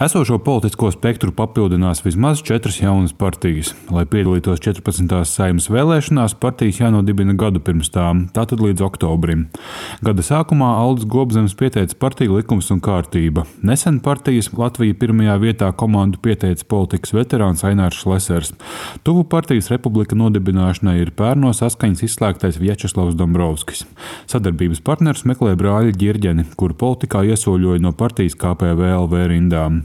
Esošo politisko spektru papildinās vismaz četras jaunas partijas. Lai piedalītos 14. saimnes vēlēšanās, partijas jānodibina gadu pirms tām, tātad līdz oktobrim. Gada sākumā Aldis Gobzems pieteica partiju likums un kārtība. Nesen partijas Latvija pirmajā vietā komandu pieteica politikas veterāns Ainārs Šlesers. Tuvu partijas republika nodibināšanai ir pērno saskaņas izslēgtais Vjačeslavs Dombrovskis. Sadarbības partners meklē brāļi Ģirģeni, kuru politikā iesoļoja no partijas KPVLV rindām.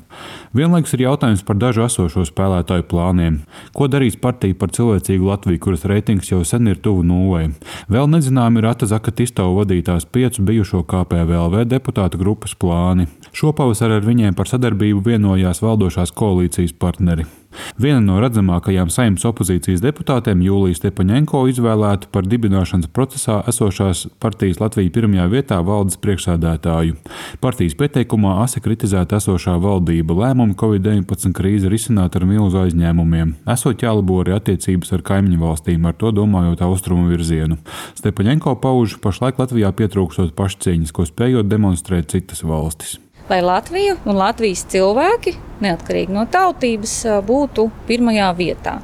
Vienlaikus ir jautājums par dažu esošo spēlētāju plāniem. Ko darīs partija par cilvēcīgu Latviju, kuras reitings jau sen ir tuvu nulē? Vēl nezinām ir Atazaka Tistovu vadītās piecu bijušo KPVLV deputātu grupas plāni. Šopavasar ar viņiem par sadarbību vienojās valdošās koalīcijas partneri. Viena no redzamākajām saimnes opozīcijas deputātēm, Jūlija Stepaņenko, izvēlēta par dibināšanas procesā esošās partijas Latvijas pirmajā vietā valdes priekšsēdētāju. Partijas pieteikumā asi kritizēta esošā valdība lēmumu Covid-19 krīzi risināt ar milzu aizņēmumiem, esot jālabo arī attiecības ar kaimiņu valstīm, ar to domājot austrumu virzienu. Stepaņenko pauž pašlaik Latvijā pietrūkstot pašcieņas, ko spējot demonstrēt citas valstis lai Latvija un Latvijas cilvēki, neatkarīgi no tautības, būtu pirmajā vietā.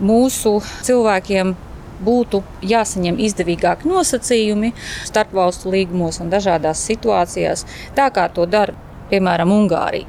Mūsu cilvēkiem būtu jāsaņem izdevīgāki nosacījumi starpvalstu līgumos un dažādās situācijās, tā kā to dara piemēram Ungārija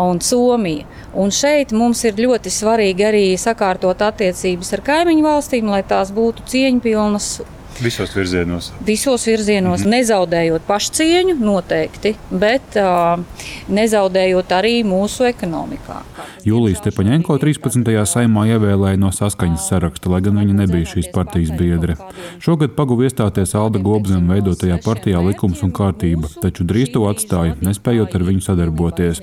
un Somija. Un šeit mums ir ļoti svarīgi arī sakārtot attiecības ar kaimiņu valstīm, lai tās būtu cieņpilnas Visos virzienos. Visos virzienos, mm -hmm. nezaudējot pašcieņu noteikti, bet uh, nezaudējot arī mūsu ekonomikā. Jūlijas Stepaņenko 13. saimā ievēlēja no saskaņas saraksta, lai gan viņa nebija šīs partijas biedre. Šogad paguva iestāties Alda Gobzem veidotajā partijā likums un kārtība, taču drīz to atstāja, nespējot ar viņu sadarboties.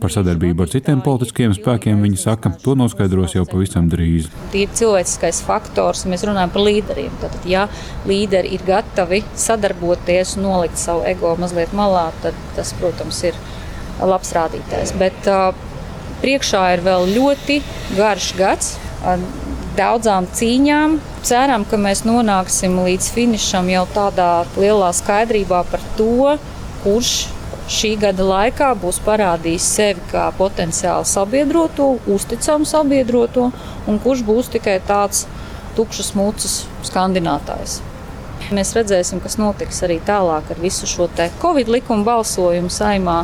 Par sadarbību ar citiem politiskiem spēkiem viņa saka, to noskaidros jau pavisam drīz. Ir cilvēciskais faktors, mēs runājam par līderiem. Tātad, ja līderi ir gatavi sadarboties, nolikt savu ego mazliet malā, tad tas, protams, ir labs rādītājs. Bet uh, priekšā ir vēl ļoti garš gads. Ar daudzām cīņām. Ceram, ka mēs nonāksim līdz finišam jau tādā lielā skaidrībā par to, kurš šī gada laikā būs parādījis sevi kā potenciāli sabiedroto, uzticamu sabiedroto, un kurš būs tikai tāds tukšas mucas skandinātājs. Mēs redzēsim, kas notiks arī tālāk ar visu šo Covid likumu balsojumu saimā.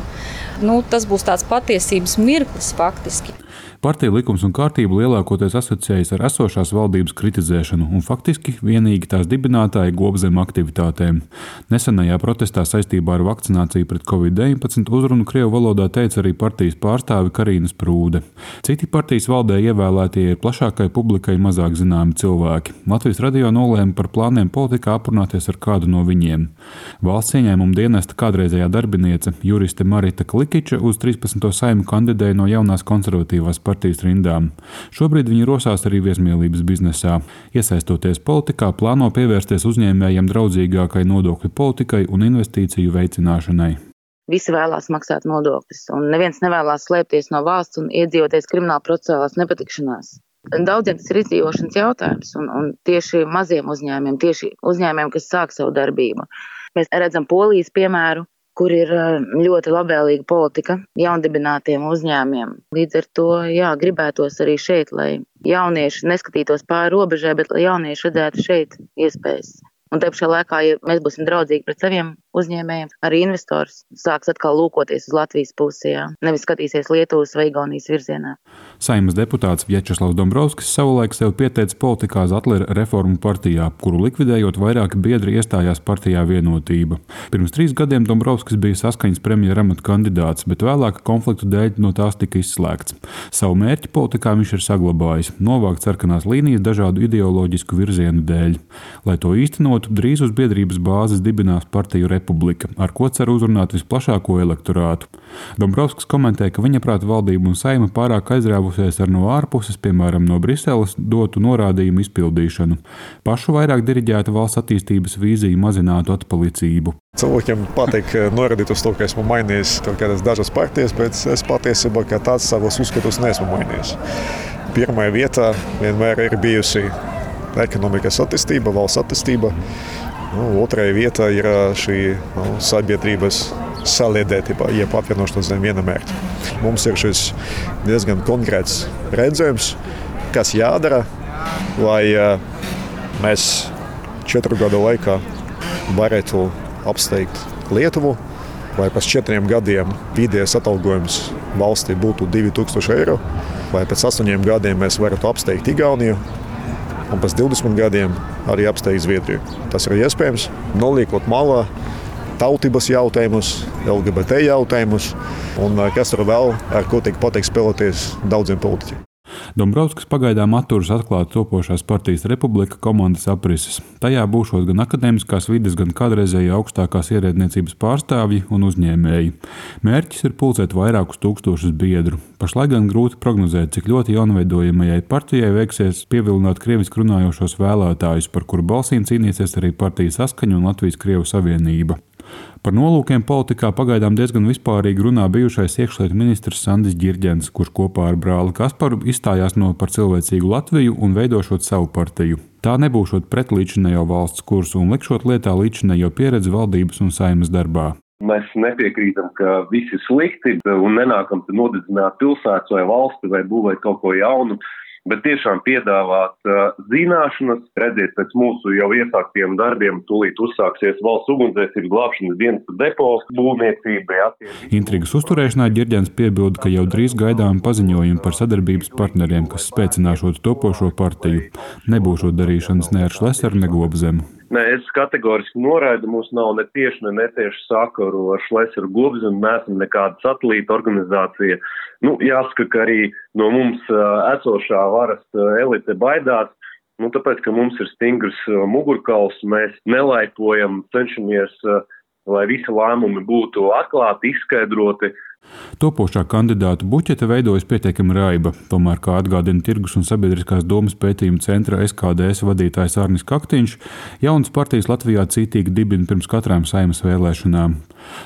Nu, tas būs tāds patiesības mirklis faktiski. Partija likums un kārtība lielākoties asociējas ar esošās valdības kritizēšanu un faktiski vienīgi tās dibinātāja gobzem aktivitātēm. Nesenajā protestā saistībā ar vakcināciju pret covid-19 uzrunu Krievu valodā teica arī partijas pārstāve Karīnas Prūde. Citi partijas valdē ievēlētie ir plašākai publikai mazāk zināmi cilvēki. Latvijas radio nolēma par plāniem politikā aprunāties ar kādu no viņiem. Valsts ieņēmuma dienesta kādreizējā darbiniece juriste Marita Klikiča uz 13. saimu kandidēja no jaunās konservatīvās partijas rindām. Šobrīd viņi rosās arī viesmīlības biznesā. Iesaistoties politikā, plāno pievērsties uzņēmējiem draudzīgākai nodokļu politikai un investīciju veicināšanai. Visi vēlās maksāt nodokļus, un neviens nevēlas slēpties no valsts un iedzīvoties krimināla procesālās nepatikšanās. Daudziem tas ir izdzīvošanas jautājums, un, un tieši maziem uzņēmumiem, tieši uzņēmumiem, kas sāk savu darbību. Mēs redzam polijas piemēru, kur ir ļoti labvēlīga politika jaundibinātiem uzņēmiem. Līdz ar to jā, gribētos arī šeit, lai jaunieši neskatītos pāri robežai, bet lai jaunieši redzētu šeit iespējas. Un te pašā laikā, ja mēs būsim draudzīgi pret saviem uzņēmējiem, arī investors sāks atkal lūkoties uz Latvijas pusi, jā. nevis skatīsies Lietuvas vai Igaunijas virzienā. Saimnes deputāts Vjačeslavs Dombrovskis savulaik sev pieteica politikā Zatlera reformu partijā, kuru likvidējot vairāki biedri iestājās partijā vienotība. Pirms trīs gadiem Dombrovskis bija saskaņas premjera amata kandidāts, bet vēlāk konfliktu dēļ no tās tika izslēgts. Savu mērķi politikā viņš ir saglabājis - novākt sarkanās līnijas dažādu ideoloģisku virzienu dēļ. Lai to īstenotu, drīz uz biedrības bāzes dibinās partiju republiku republika, ar ko cer uzrunāt visplašāko elektorātu. Dombrovskis komentē, ka viņa prāta valdība un saima pārāk aizrāvusies ar no ārpuses, piemēram, no Briseles, dotu norādījumu izpildīšanu. Pašu vairāk diriģēta valsts attīstības vīzija mazinātu atpalicību. Cilvēkiem patīk eh, norādīt uz to, ka esmu mainījis kaut kādas dažas partijas, bet es patiesībā tāds savus uzskatus neesmu mainījis. Pirmā vietā vienmēr ir bijusi ekonomikas attīstība, valsts attīstība. Nu, Otrajā vietā ir šī nu, sabiedrības saliedētība, jeb apvienošanās zem viena mērķa. Mums ir šis diezgan konkrēts redzējums, kas jādara, lai mēs četru gadu laikā varētu apsteigt Lietuvu, lai pēc četriem gadiem vidējais atalgojums valstī būtu 2000 eiro, vai pēc astoņiem gadiem mēs varētu apsteigt Igauniju, un pēc 20 gadiem arī apsteigt Zviedriju. Tas ir iespējams noliekot malā tautības jautājumus, LGBT jautājumus, un kas tur vēl ar ko tiek pateikts spēlēties daudziem politiķiem. Dombrovskis pagaidām atturas atklāt topošās partijas republika komandas aprises. Tajā būšot gan akadēmiskās vides, gan kādreizēji augstākās ierēdniecības pārstāvji un uzņēmēji. Mērķis ir pulcēt vairākus tūkstošus biedru. Pašlaik gan grūti prognozēt, cik ļoti jaunveidojamajai partijai veiksies pievilināt krieviski runājošos vēlētājus, par kuru balsīm cīnīsies arī partijas saskaņa un Latvijas Krievu savienība. Par nolūkiem politikā pagaidām diezgan vispārīgi runā bijušais iekšlietu ministrs Sandis Girģens, kurš kopā ar brāli Kasparu izstājās no par cilvēcīgu Latviju un veidošot savu partiju. Tā nebūšot pret līdzinējo valsts kursu un likšot lietā līdzinējo pieredzi valdības un saimas darbā. Mēs nepiekrītam, ka viss ir slikti un nenākam nodedzināt pilsētu vai valsti vai būvēt kaut ko jaunu bet tiešām piedāvāt uh, zināšanas, redziet, pēc mūsu jau iesāktiem darbiem, tūlīt uzsāksies valsts ugunsdzēsības glābšanas dienas depo būvniecība. Ja, Intrigas uzturēšanā ģirģents piebilda, ka jau drīz gaidām paziņojumi par sadarbības partneriem, kas spēcināšot topošo partiju, nebūšot darīšanas ne ar Šlesaru, ne Gobzemu. Nē, es kategoriski noraidu, mums nav ne tieši, ne netieši sakaru ar Šlesaru Gobzemu, neesam nekāda satelīta organizācija. Nu, jāsaka, ka arī no mums esošā varas elite baidās. Nu, tāpēc, ka mums ir stingrs mugurkauls, mēs nelaipojam, cenšamies, lai visi lēmumi būtu atklāti, izskaidroti, Topošā kandidātu buķete veidojas pietiekami raiba, tomēr, kā atgādina Tirgus un sabiedriskās domas pētījuma centra SKDS vadītājs Arnis Kaktiņš, jaunas partijas Latvijā cītīgi dibina pirms katrām saimas vēlēšanām.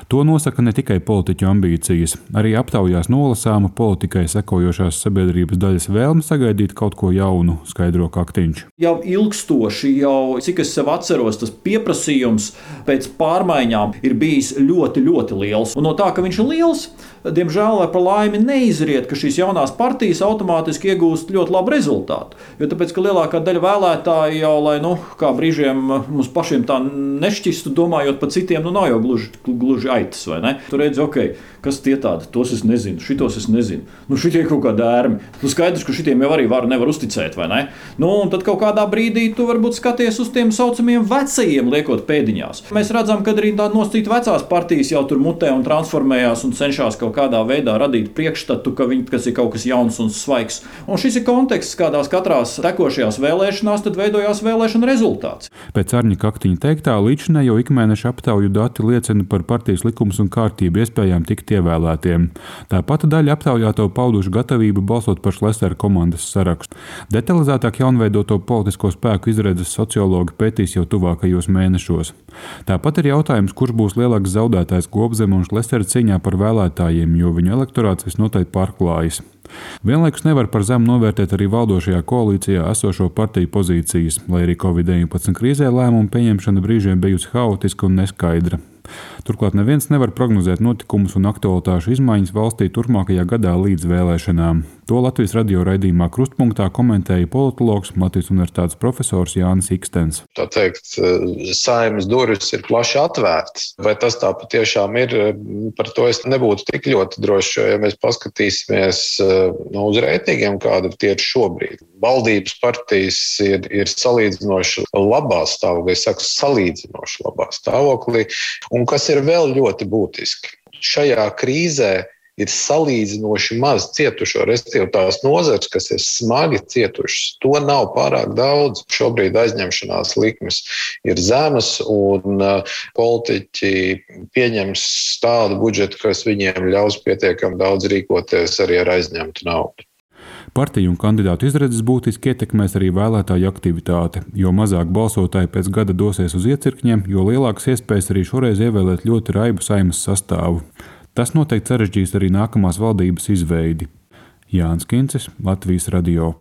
To nosaka ne tikai politiķu ambīcijas, arī aptaujās nolasāma politikai sekojošās sabiedrības daļas vēlme sagaidīt kaut ko jaunu, skaidro Kaktiņš. Jau ilgstoši, jau cik es sev atceros, tas pieprasījums pēc pārmaiņām ir bijis ļoti, ļoti liels. Un no tā, ka viņš ir liels, diemžēl par laimi neizriet, ka šīs jaunās partijas automātiski iegūst ļoti labu rezultātu. Jo tāpēc, ka lielākā daļa vēlētāju jau, lai nu, kā brīžiem mums pašiem tā nešķistu, domājot par citiem, nu nav jau gluži, gluži aitas, vai ne? Tur redz, ok, kas tie tādi, tos es nezinu, šitos es nezinu. Nu, šitie kaut kādi ērmi. Nu, skaidrs, ka šitiem jau arī var, nevar uzticēt, vai ne? Nu, un tad kaut kādā brīdī tu varbūt skaties uz tiem saucamiem vecajiem, liekot pēdiņās. Mēs redzam, ka arī tādas nosacītas vecās partijas jau tur mutē un transformējās un cenšas kaut kaut kādā veidā radīt priekšstatu, ka viņi, ir kaut kas jauns un svaigs. Un šis ir konteksts, kādās katrās tekošajās vēlēšanās veidojās vēlēšana rezultāts. Pēc Arņa Kaktiņa teiktā, līdzinējo ikmēneša aptauju dati liecina par partijas likumus un kārtību iespējām tikt ievēlētiem. Tāpat daļa aptaujāto pauduši gatavību balsot par Šlesera komandas sarakstu. Detalizētāk jaunveidoto politisko spēku izredzes sociologi pētīs jau tuvākajos mēnešos. Tāpat ir jautājums, kurš būs lielāks zaudētājs Gobzem un Šlesera cīņā par vēlētājiem jo viņu elektorāts visnotaļ pārklājas. Vienlaikus nevar par zemu novērtēt arī valdošajā koalīcijā esošo partiju pozīcijas, lai arī Covid-19 krīzē lēmumu pieņemšana brīžiem bijusi haotiska un neskaidra. Turklāt neviens nevar prognozēt notikumus un aktualitāšu izmaiņas valstī turpmākajā gadā līdz vēlēšanām. To Latvijas radio raidījumā Krustpunktā komentēja politologs Latvijas Universitātes profesors Jānis Ikstens. Tā teikt, saimnes durvis ir plaši atvērtas. Vai tas tā patiešām ir, par to es nebūtu tik ļoti drošs, jo, ja mēs paskatīsimies nu, uz reitingiem, kāda tie ir šobrīd, valdības partijas ir, ir salīdzinoši labā stāvoklī, es saku, salīdzinoši labā stāvoklī. Un kas ir vēl ļoti būtiski, šajā krīzē ir salīdzinoši maz cietušo, respektīvi tās nozares, kas ir smagi cietušas. To nav pārāk daudz. Šobrīd aizņemšanās likmes ir zemas, un uh, politiķi pieņems tādu budžetu, kas viņiem ļaus pietiekami daudz rīkoties arī ar aizņemtu naudu. Partiju un kandidātu izredzes būtiski ietekmēs arī vēlētāju aktivitāte. Jo mazāk balsotāji pēc gada dosies uz iecirkņiem, jo lielākas iespējas arī šoreiz ievēlēt ļoti raibu saimas sastāvu. Tas noteikti sarežģīs arī nākamās valdības izveidi. Jānis Kincis, Latvijas Radio.